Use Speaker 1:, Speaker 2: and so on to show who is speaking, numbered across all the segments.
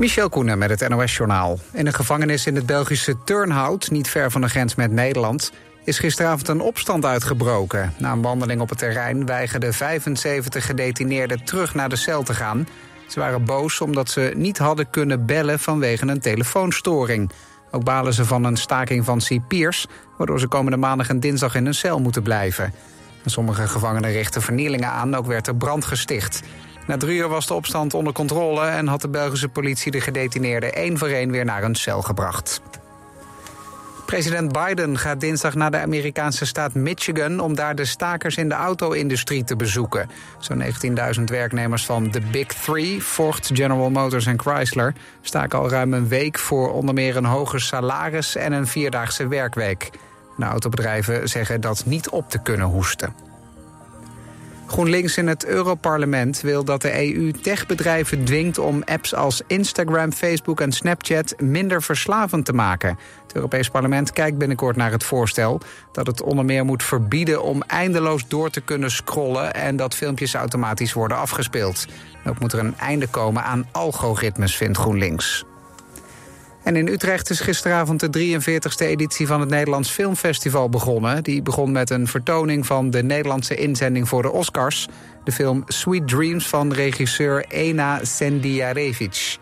Speaker 1: Michel Koenen met het NOS-journaal. In een gevangenis in het Belgische Turnhout, niet ver van de grens met Nederland... is gisteravond een opstand uitgebroken. Na een wandeling op het terrein weigerden 75 gedetineerden terug naar de cel te gaan. Ze waren boos omdat ze niet hadden kunnen bellen vanwege een telefoonstoring. Ook balen ze van een staking van cipiers... waardoor ze komende maandag en dinsdag in een cel moeten blijven. Sommige gevangenen richten vernielingen aan, ook werd er brand gesticht... Na drie uur was de opstand onder controle en had de Belgische politie de gedetineerden één voor één weer naar een cel gebracht. President Biden gaat dinsdag naar de Amerikaanse staat Michigan om daar de stakers in de auto-industrie te bezoeken. Zo'n 19.000 werknemers van de Big Three, Ford, General Motors en Chrysler, staken al ruim een week voor onder meer een hoger salaris en een vierdaagse werkweek. De autobedrijven zeggen dat niet op te kunnen hoesten. GroenLinks in het Europarlement wil dat de EU techbedrijven dwingt om apps als Instagram, Facebook en Snapchat minder verslavend te maken. Het Europees Parlement kijkt binnenkort naar het voorstel dat het onder meer moet verbieden om eindeloos door te kunnen scrollen en dat filmpjes automatisch worden afgespeeld. ook moet er een einde komen aan algoritmes, vindt GroenLinks. En in Utrecht is gisteravond de 43e editie van het Nederlands Filmfestival begonnen. Die begon met een vertoning van de Nederlandse inzending voor de Oscars. De film Sweet Dreams van regisseur Ena Sendiarevic.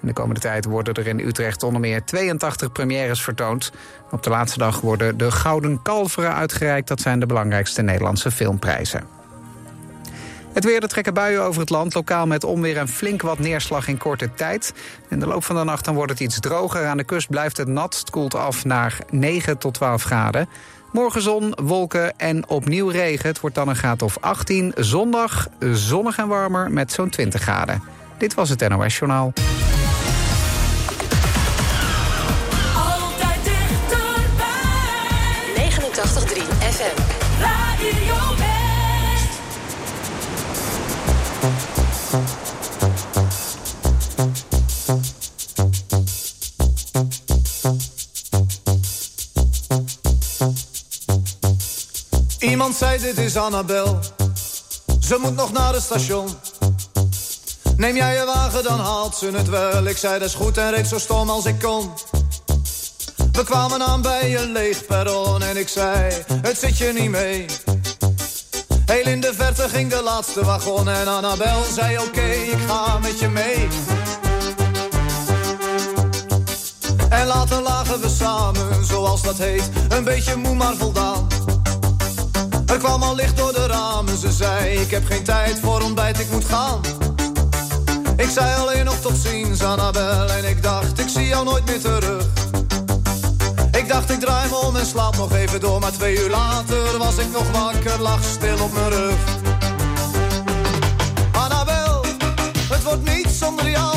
Speaker 1: In de komende tijd worden er in Utrecht onder meer 82 premières vertoond. Op de laatste dag worden de Gouden Kalveren uitgereikt. Dat zijn de belangrijkste Nederlandse filmprijzen. Het weer, er trekken buien over het land. Lokaal met onweer en flink wat neerslag in korte tijd. In de loop van de nacht dan wordt het iets droger. Aan de kust blijft het nat. Het koelt af naar 9 tot 12 graden. Morgen zon, wolken en opnieuw regen. Het wordt dan een graad of 18. Zondag zonnig en warmer met zo'n 20 graden. Dit was het NOS Journaal.
Speaker 2: Zei dit is Annabel. Ze moet nog naar het station. Neem jij je wagen, dan haalt ze het wel. Ik zei dat is goed en reed zo stom als ik kon. We kwamen aan bij een leeg perron en ik zei, het zit je niet mee. Heel in de verte ging de laatste wagon en Annabel zei oké, ik ga met je mee. En later lagen we samen, zoals dat heet, een beetje moe maar voldaan. Er kwam al licht door de ramen, ze zei ik heb geen tijd voor ontbijt, ik moet gaan. Ik zei alleen nog tot ziens, Annabel, en ik dacht ik zie jou nooit meer terug. Ik dacht ik draai me om en slaap nog even door, maar twee uur later was ik nog wakker, lag stil op mijn rug. Annabel, het wordt niet zonder jou,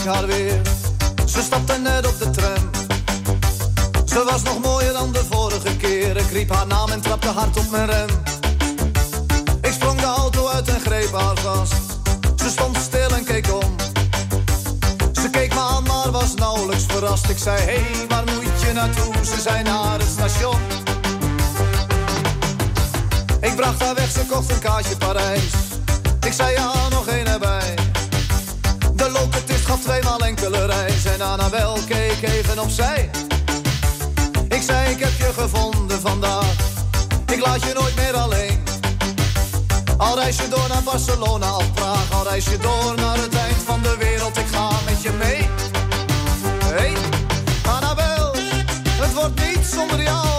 Speaker 2: Ze stapte net op de tram. Ze was nog mooier dan de vorige keer. Ik riep haar naam en trapte hard op mijn rem. Ik sprong de auto uit en greep haar vast. Ze stond stil en keek om. Ze keek me aan, maar was nauwelijks verrast. Ik zei, hé, hey, waar moet je naartoe? Ze zei naar het station. Ik bracht haar weg, ze kocht een kaartje Parijs. Ik zei, ja, nog één erbij. Tweemaal enkele reis. En Annabel keek even opzij. Ik zei, ik heb je gevonden vandaag. Ik
Speaker 3: Ik laat je nooit meer alleen. Al reis je door naar Barcelona of Praag, al reis je door naar het eind van de wereld, ik ga met je mee. Hey, Annabel, het wordt niet zonder jou.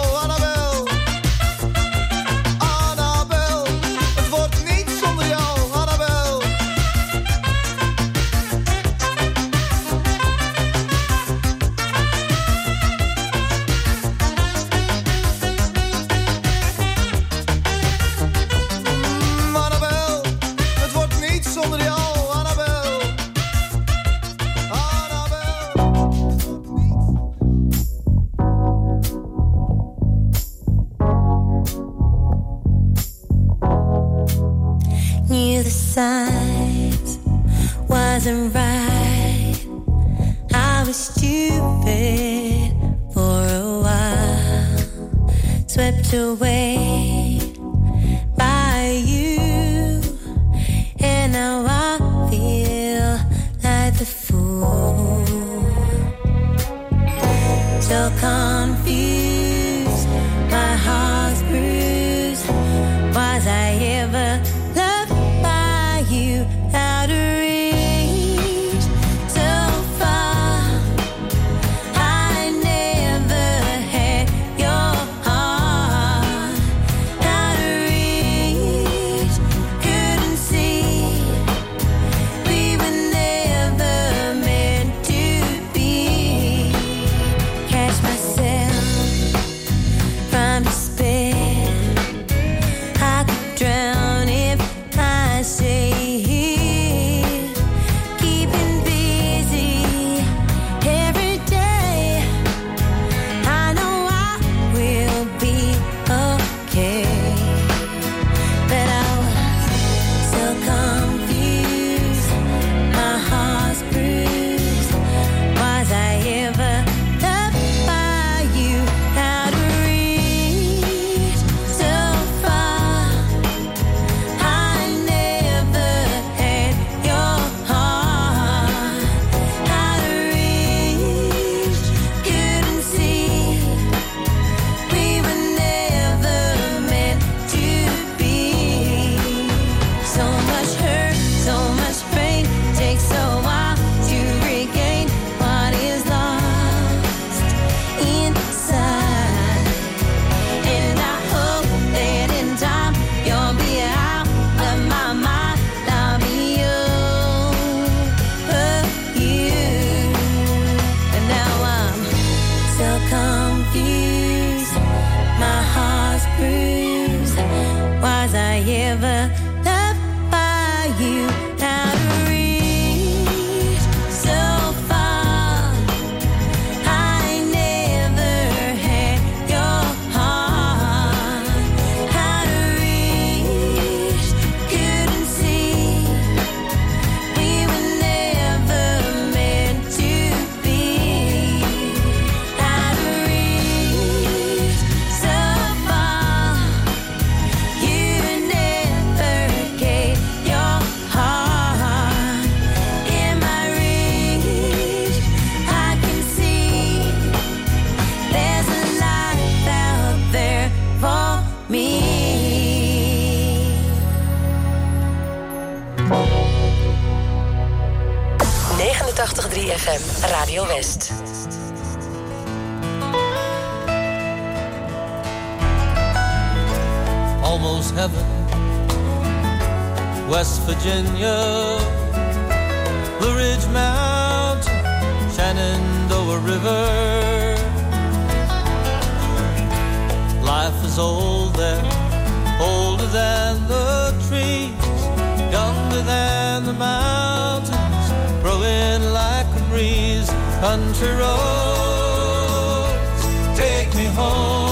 Speaker 4: Country roads. Take me home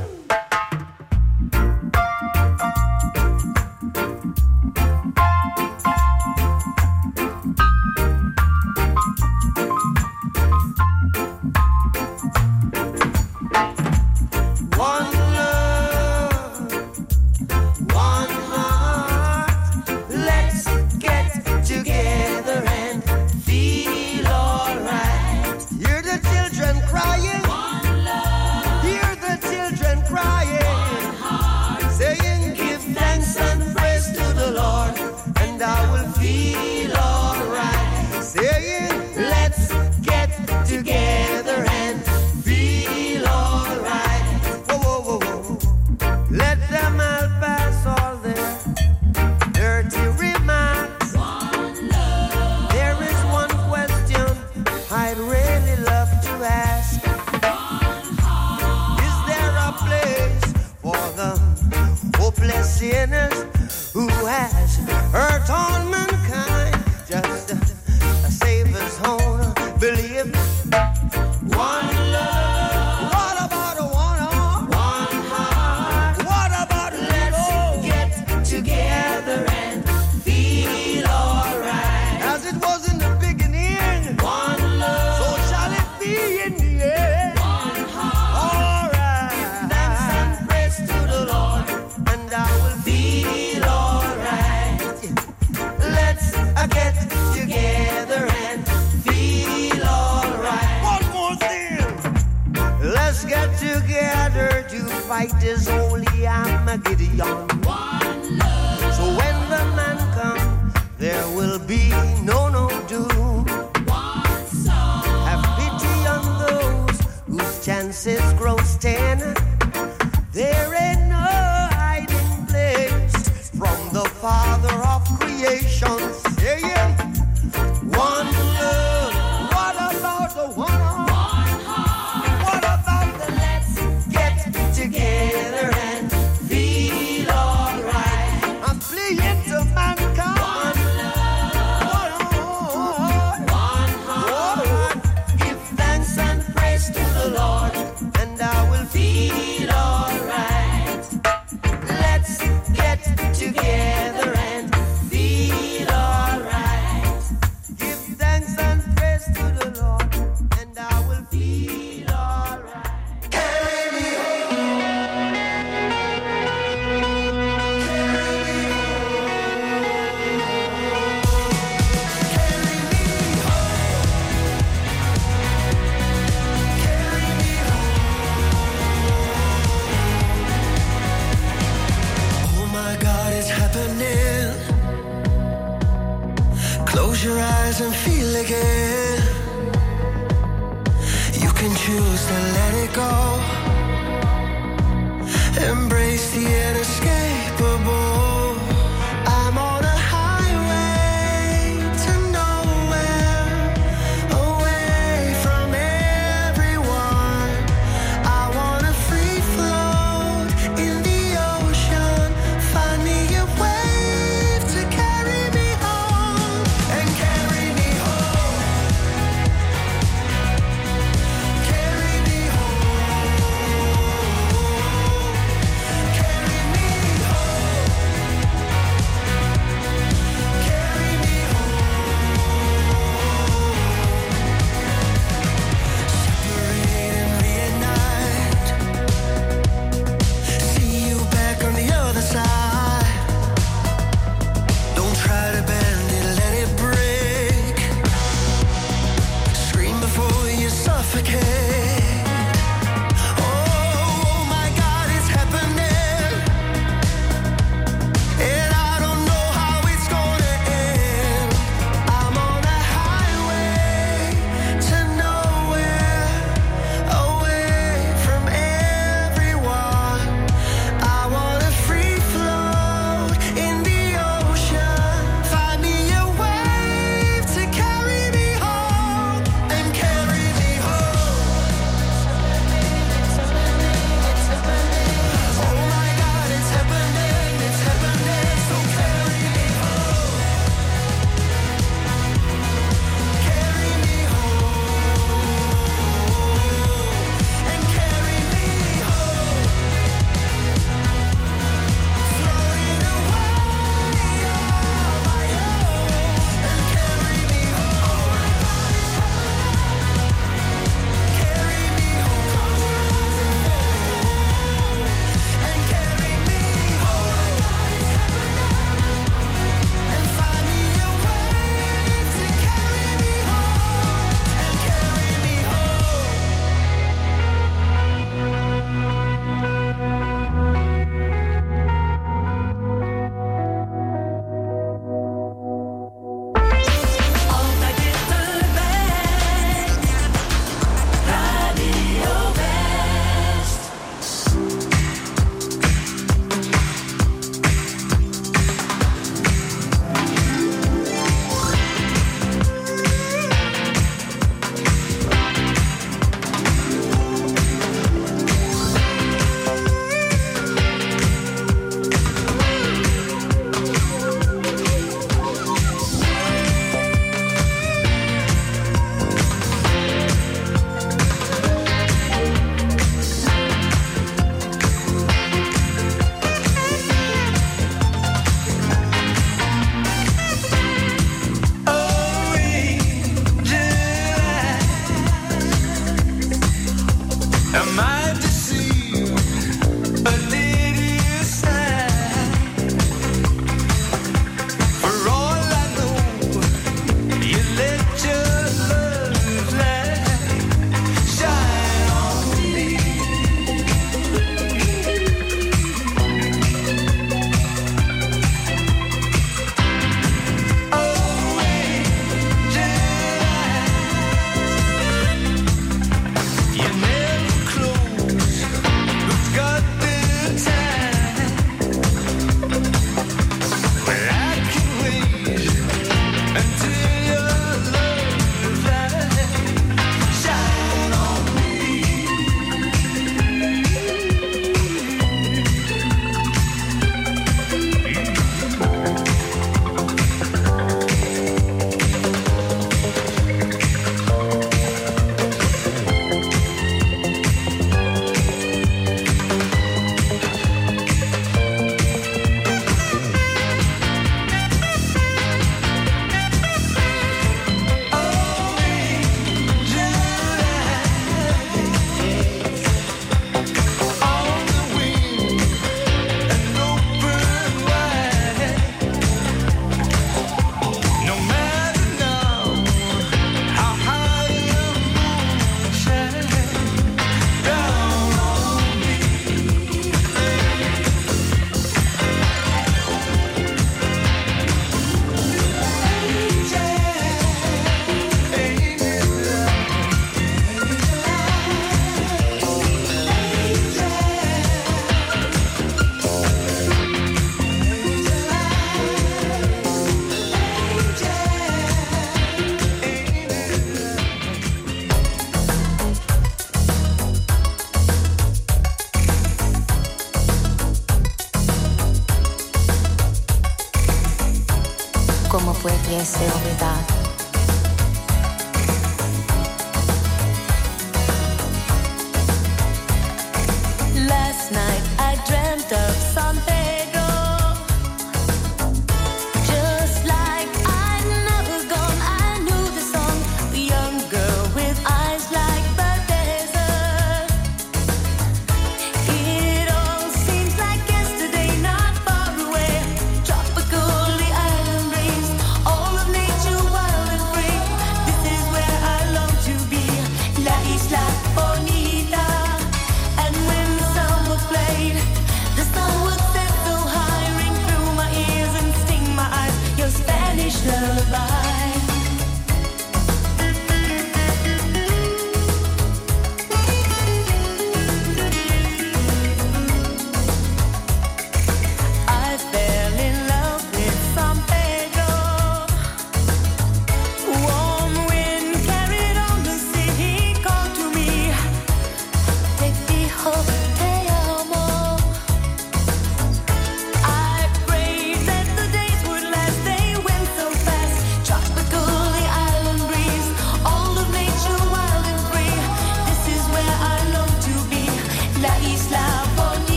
Speaker 5: together.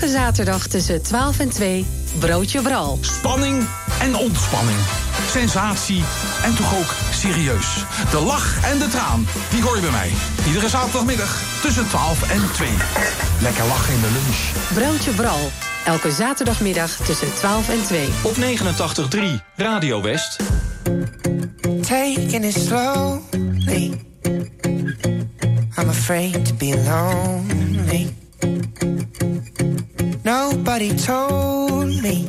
Speaker 6: Elke zaterdag tussen 12 en 2 Broodje Bral.
Speaker 7: Spanning en ontspanning. Sensatie en toch ook serieus. De lach en de traan, die hoor je bij mij. Iedere zaterdagmiddag tussen 12 en 2. Lekker lachen in de lunch.
Speaker 6: Broodje Bral. Elke zaterdagmiddag tussen 12 en 2.
Speaker 8: Op 89.3 Radio West.
Speaker 9: Taking it slowly. I'm afraid to be lonely. Nobody told me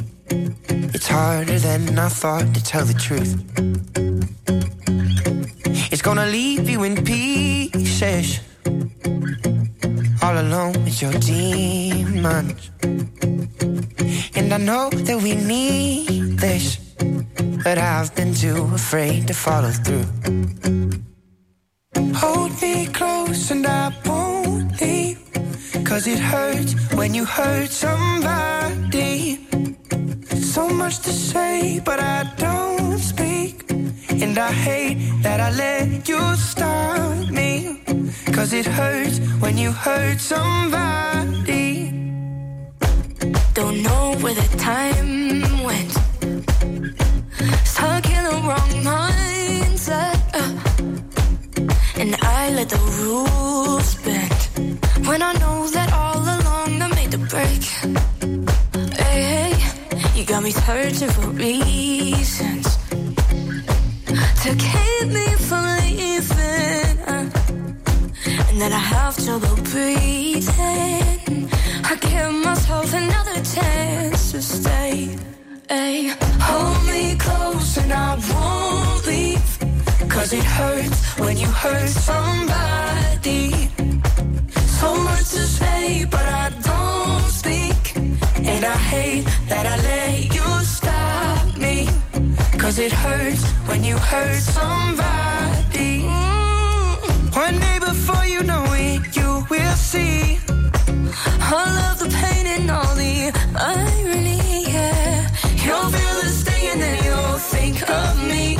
Speaker 9: it's harder than I thought to tell the truth. It's gonna leave you in pieces, all alone with your demons. And I know that we need this, but I've been too afraid to follow through. Hold me close and I'll. Cause it hurts when you hurt somebody. So much to say, but I don't speak. And I hate that I let you stop me. Cause it hurts when you hurt somebody.
Speaker 10: Don't know where the time went. Stuck in the wrong mindset. Uh, and I let the rules when I know that all along I made the break. Hey, hey, you got me searching for reasons to keep me from
Speaker 11: leaving. And then I have trouble breathing. I give myself another chance to stay. Hey, hold me close and I won't leave. Cause it hurts when you hurt somebody so much to say, but I don't speak. And I hate that I let you stop me. Cause it hurts when you hurt somebody. Mm.
Speaker 9: One day before you know it, you will see.
Speaker 11: All of the pain and all the irony, yeah. You'll feel the sting and then you'll think of me.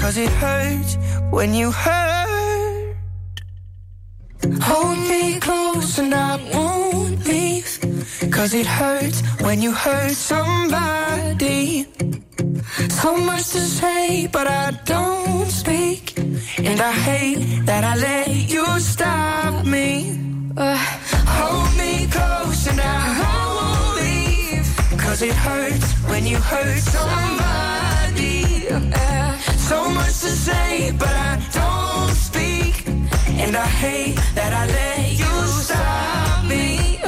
Speaker 9: Cause it hurts when you hurt.
Speaker 11: Hold me close and I won't leave.
Speaker 9: Cause it hurts when you hurt somebody.
Speaker 11: So much to say, but I don't speak.
Speaker 9: And I hate that I let you stop me.
Speaker 11: Uh, hold me close and I won't leave.
Speaker 9: Cause it hurts when you hurt somebody.
Speaker 11: Uh,
Speaker 9: So much to say, but I don't. And I hate that I let you stop me.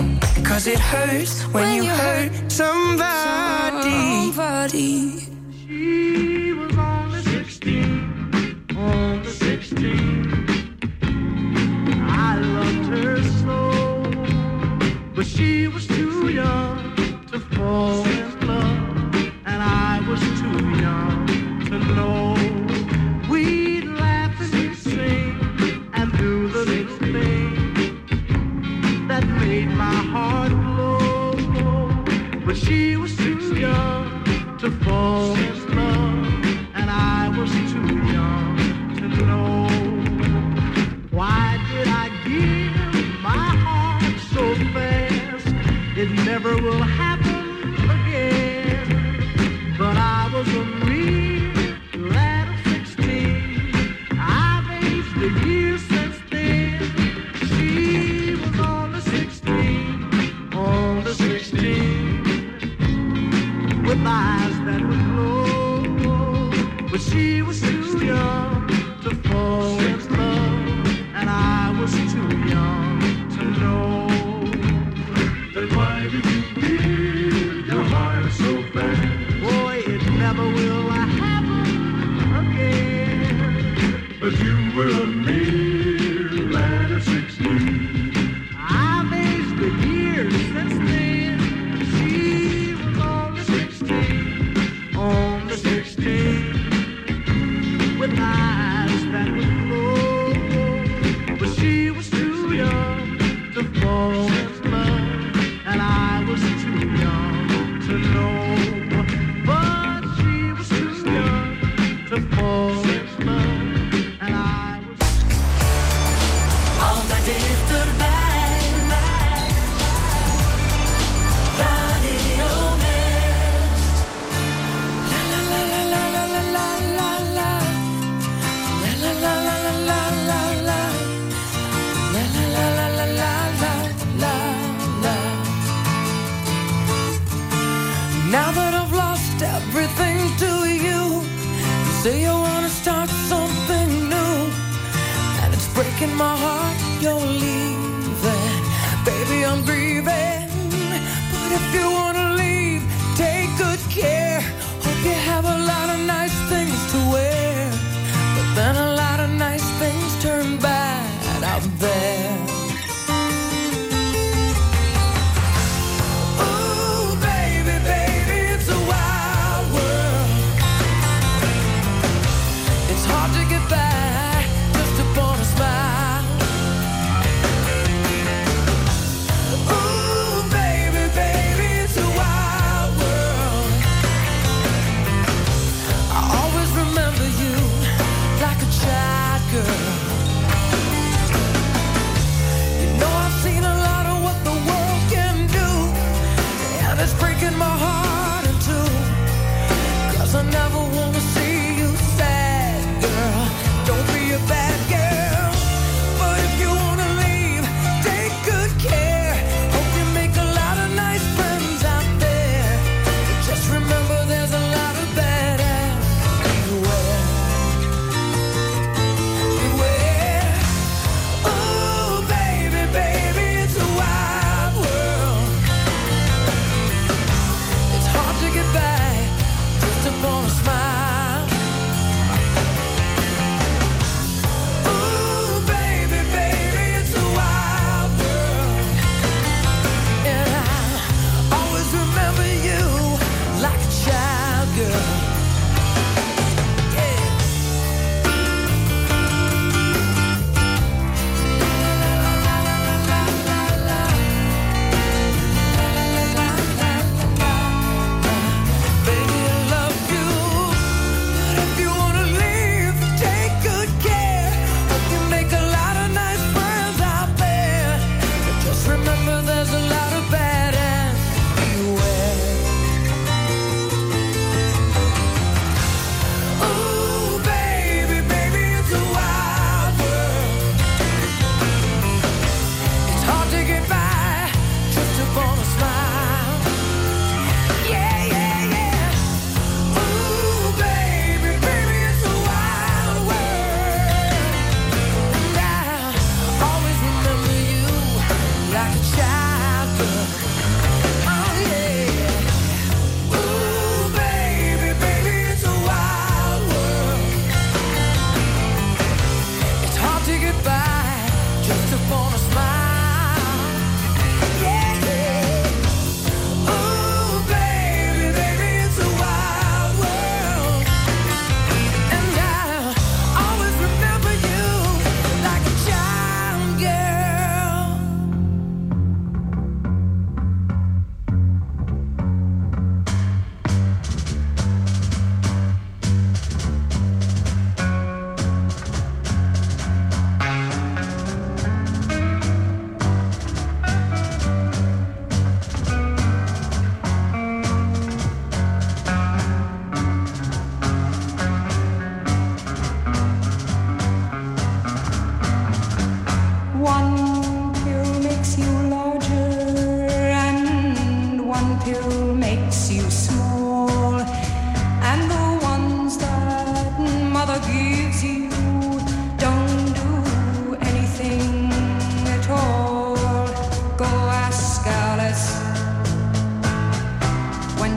Speaker 9: Cause it hurts when, you hurt somebody.
Speaker 11: somebody.
Speaker 12: She was only 16, only 16. I loved her so, but she was too young to fall But she was too young to fall in love, and I was too young to know. Why did I give my heart so fast? It never will happen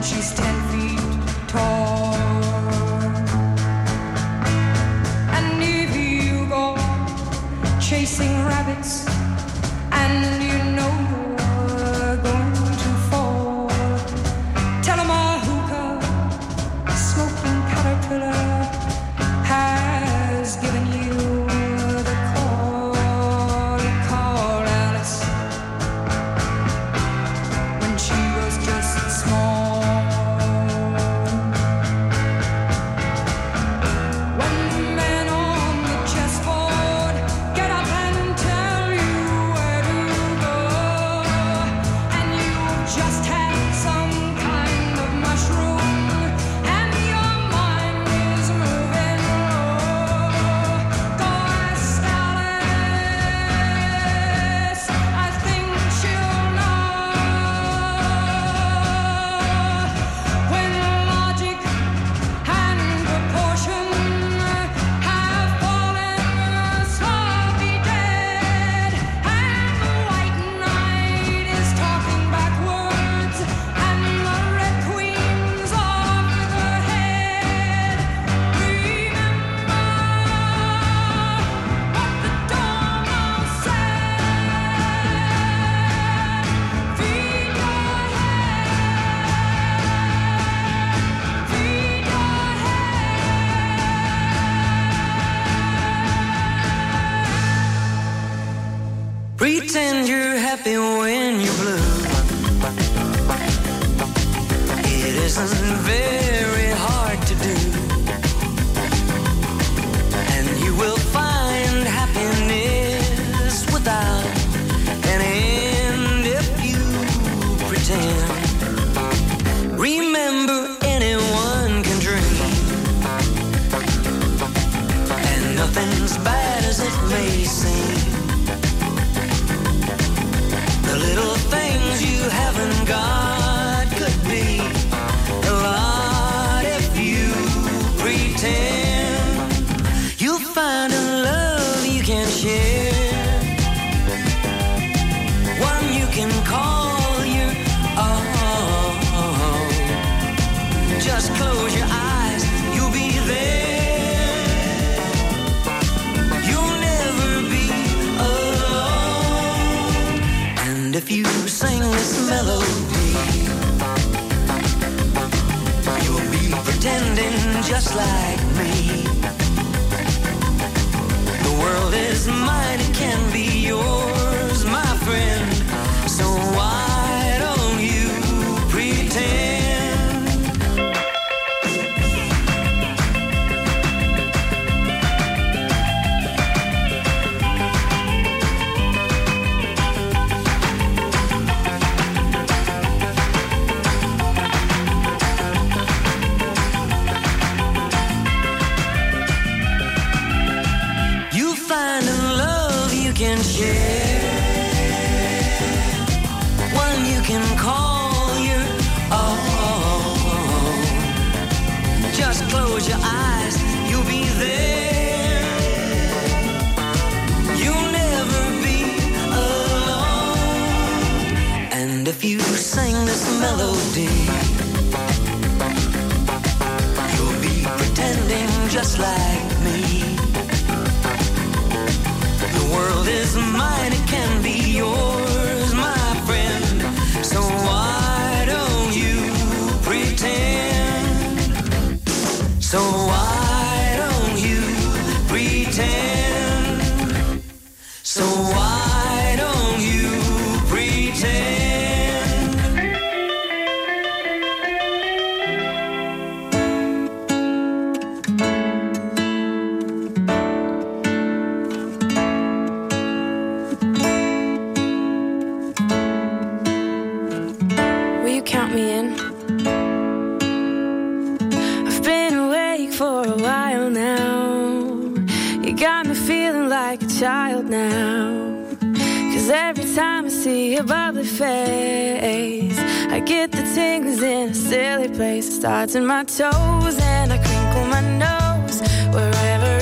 Speaker 13: she's ten feet tall. You'll be pretending just like me. The world is mine, it can be yours, my friend. So You'll be pretending just like me. The world is mine, it can be yours.
Speaker 14: face. I get the tingles in a silly place. Starts in my toes and I crinkle my nose wherever.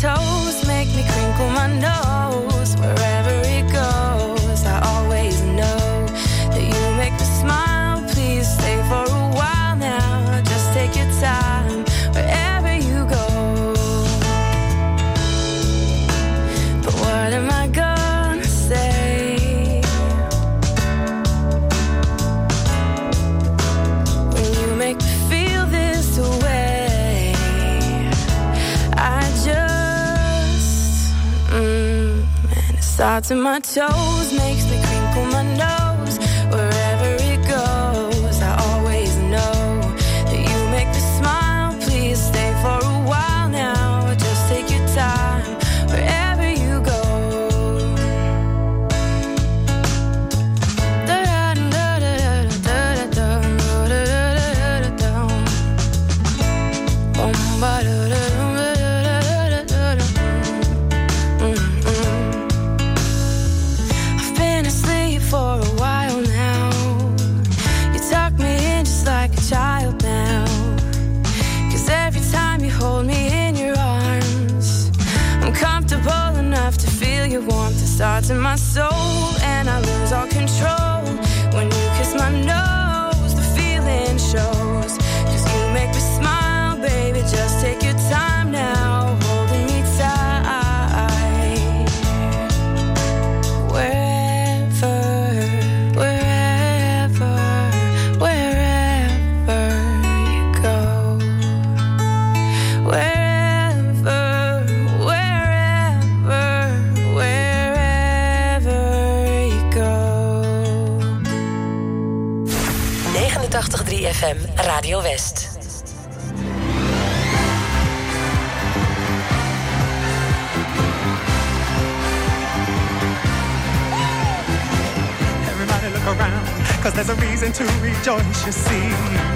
Speaker 14: told to my toes, my soul.
Speaker 6: Radio West.
Speaker 15: Everybody look around, cause there's a reason to rejoice, you see.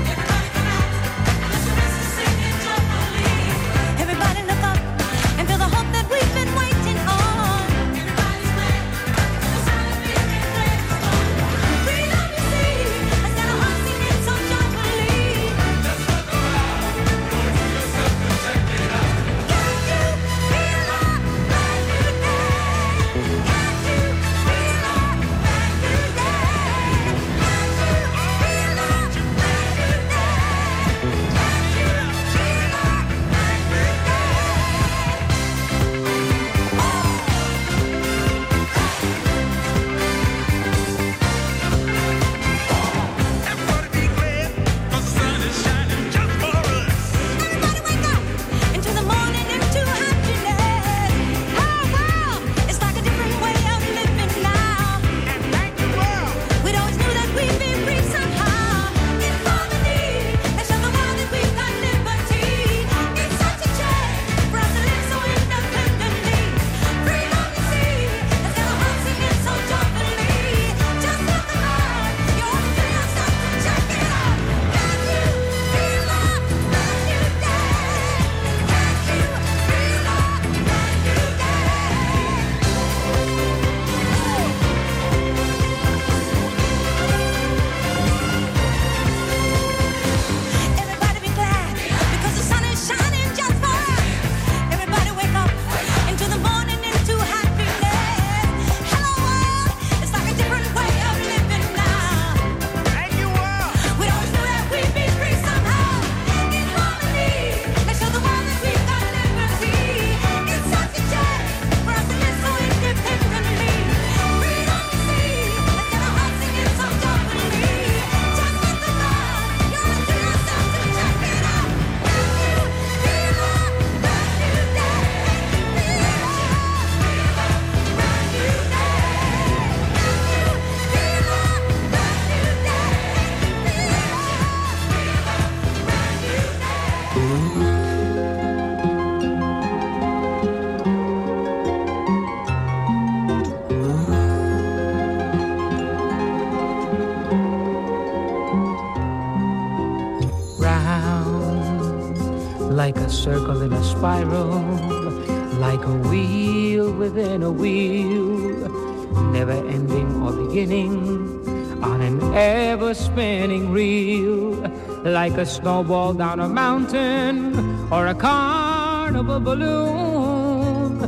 Speaker 11: Like a
Speaker 16: snowball down a mountain or a carnival balloon,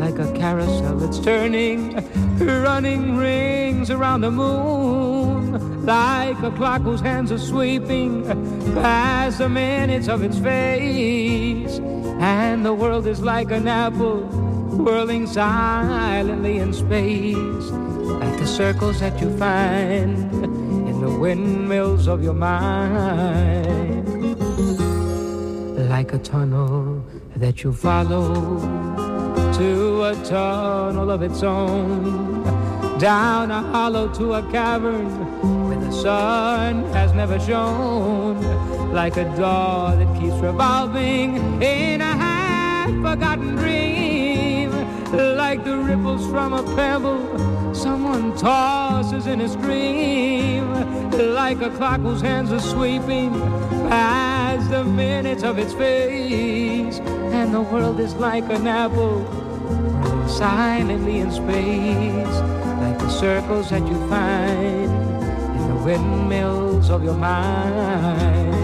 Speaker 16: like a carousel that's turning, running rings around the moon, like a clock whose hands are sweeping past the minutes of its face, and the world is like an apple whirling silently in space, like the circles that you find windmills of your mind, like a tunnel that you follow to a tunnel of its own, down a hollow to a cavern where the sun has never shone, like a door that keeps revolving in a half-forgotten dream, like the ripples from a pebble someone tosses in a stream, like a clock whose hands are sweeping past the minutes of its face, and the world is like an apple silently in space, like the circles that you find in the windmills of your mind.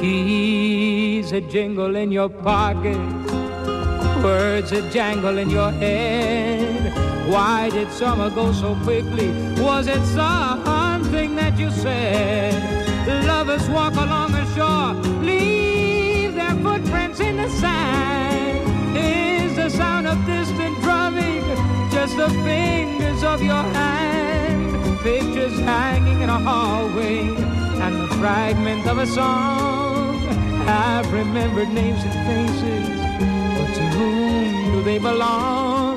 Speaker 16: Keys that jingle in your pocket, words that jangle in your head. Why did summer go so quickly? Was it something that you said? Lovers walk along the shore, leave their footprints in the sand. Is the sound of distant drumming just the fingers of your hand? Pictures hanging in a hallway and the fragment of a song. I've remembered names and faces, but to whom do they belong?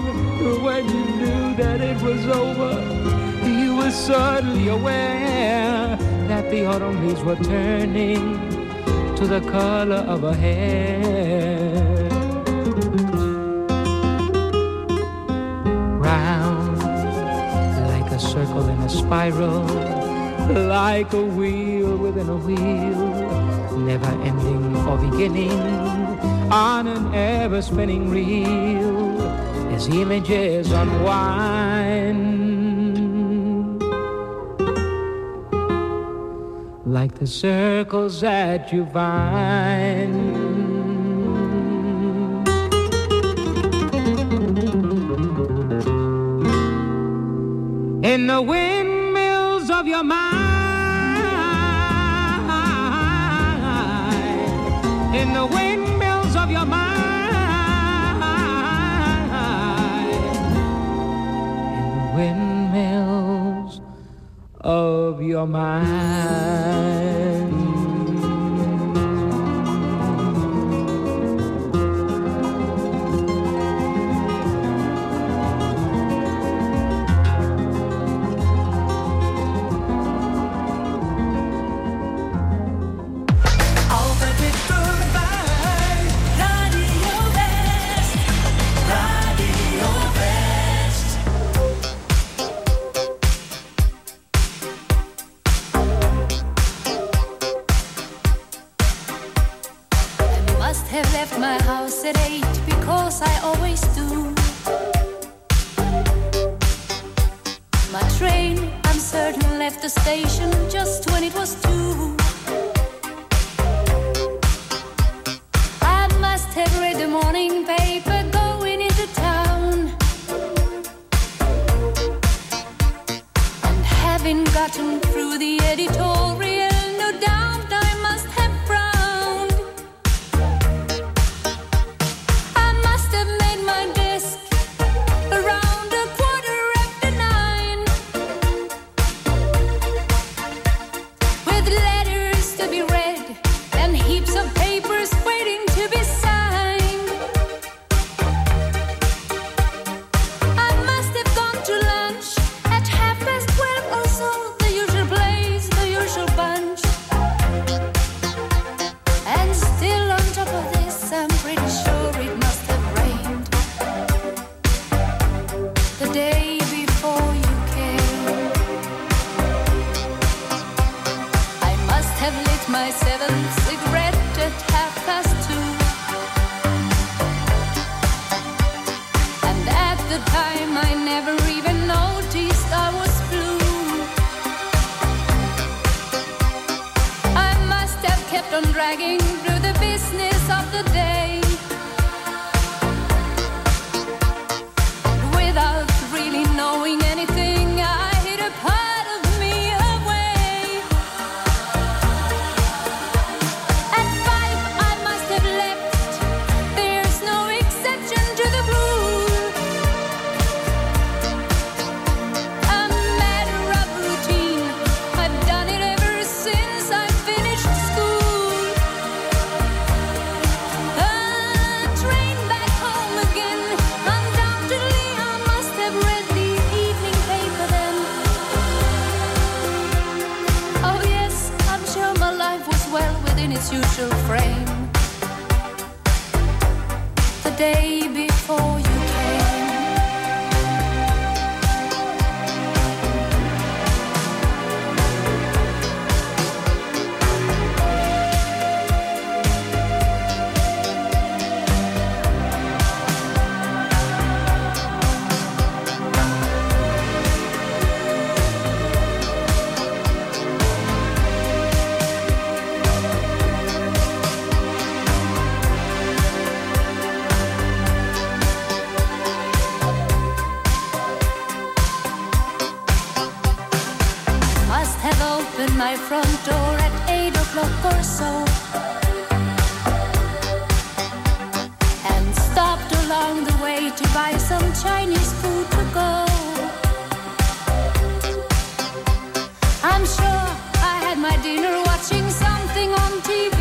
Speaker 16: When you knew that it was over, were suddenly aware that the autumn leaves were turning to the color of a hair. Round like a circle in a spiral, like a wheel within a wheel, never ending or beginning on an ever spinning reel as images unwind. Like the circles that you find. In the windmills of your mind. In the windmills of your mind.
Speaker 11: on dragging something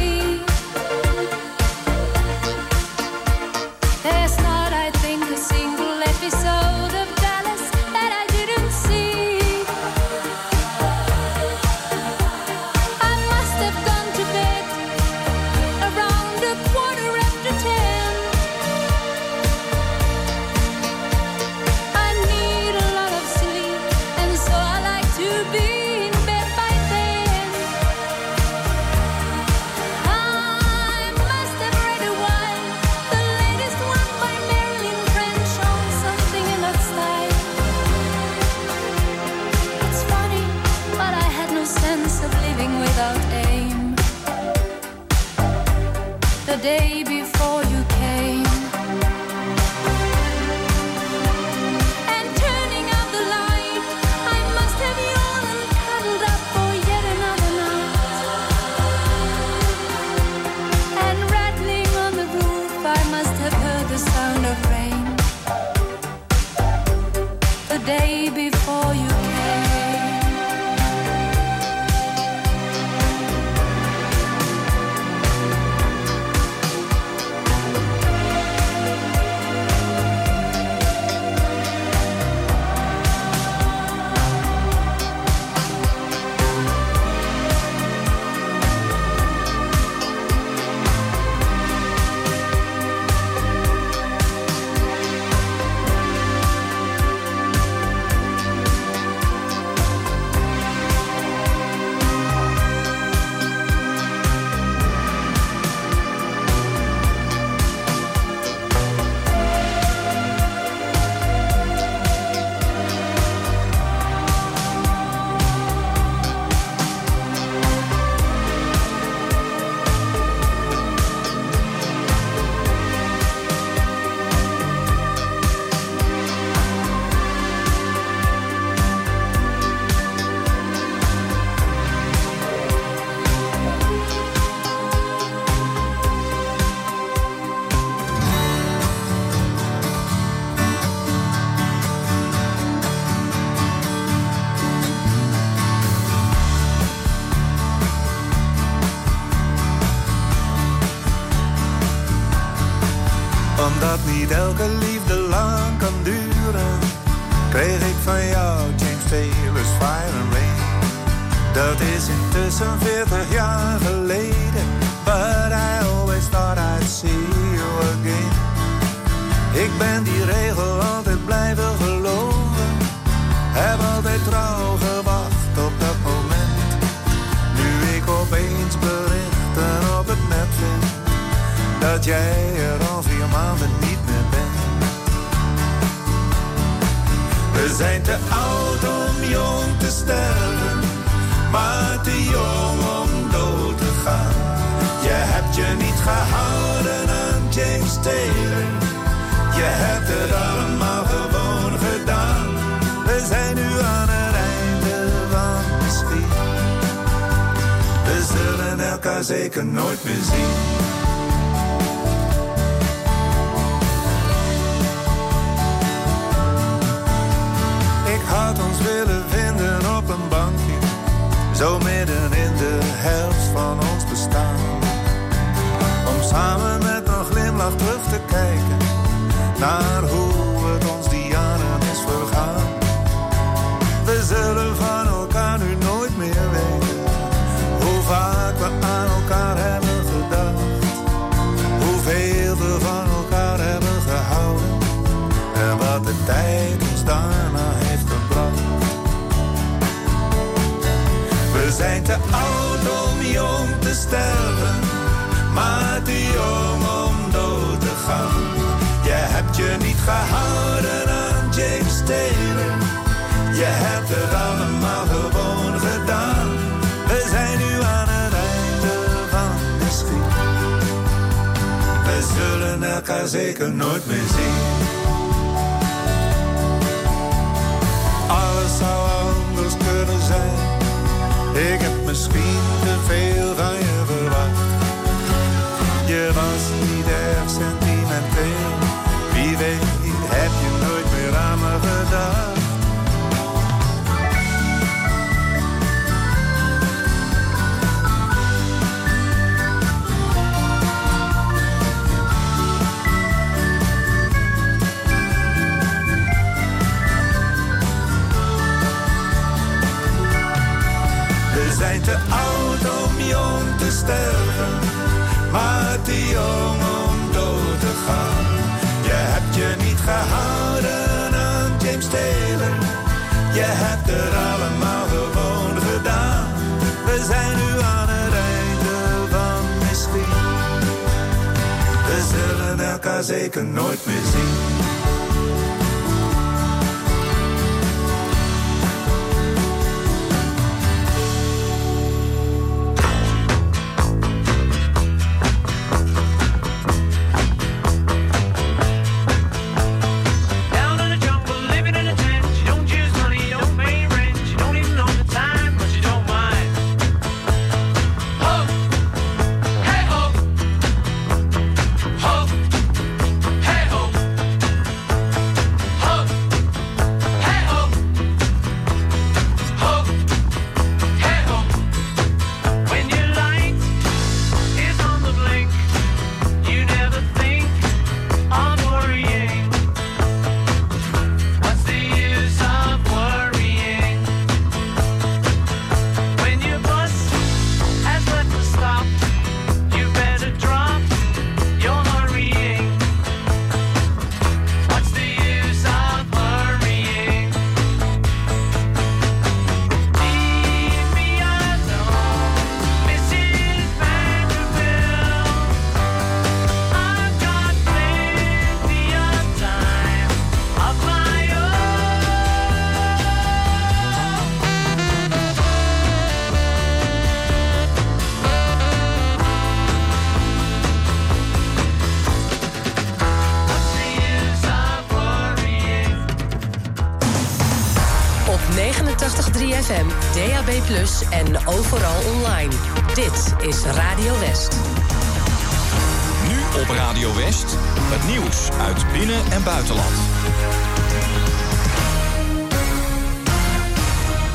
Speaker 17: zo midden in de helft van ons bestaan. Om samen met een glimlach terug te kijken naar hoe het ons die jaren is vergaan. We zullen van te sterven, maar te jong om dood te gaan. Je hebt je niet gehouden aan James Taylor, je hebt het allemaal gewoon gedaan. We zijn nu aan het einde van de schiet. We zullen elkaar zeker nooit meer zien. Alles zou anders kunnen zijn. Ik heb misschien te veel van je verwacht. Je was niet erg sentimenteel. Wie weet heb je nooit meer aan me gedacht. Te oud om te sterven, maar te jong om dood te gaan. Je hebt je niet gehouden aan James Taylor, je hebt het allemaal gewoon gedaan. We zijn nu aan het einde van misschien. We zullen elkaar zeker nooit meer zien.
Speaker 5: esa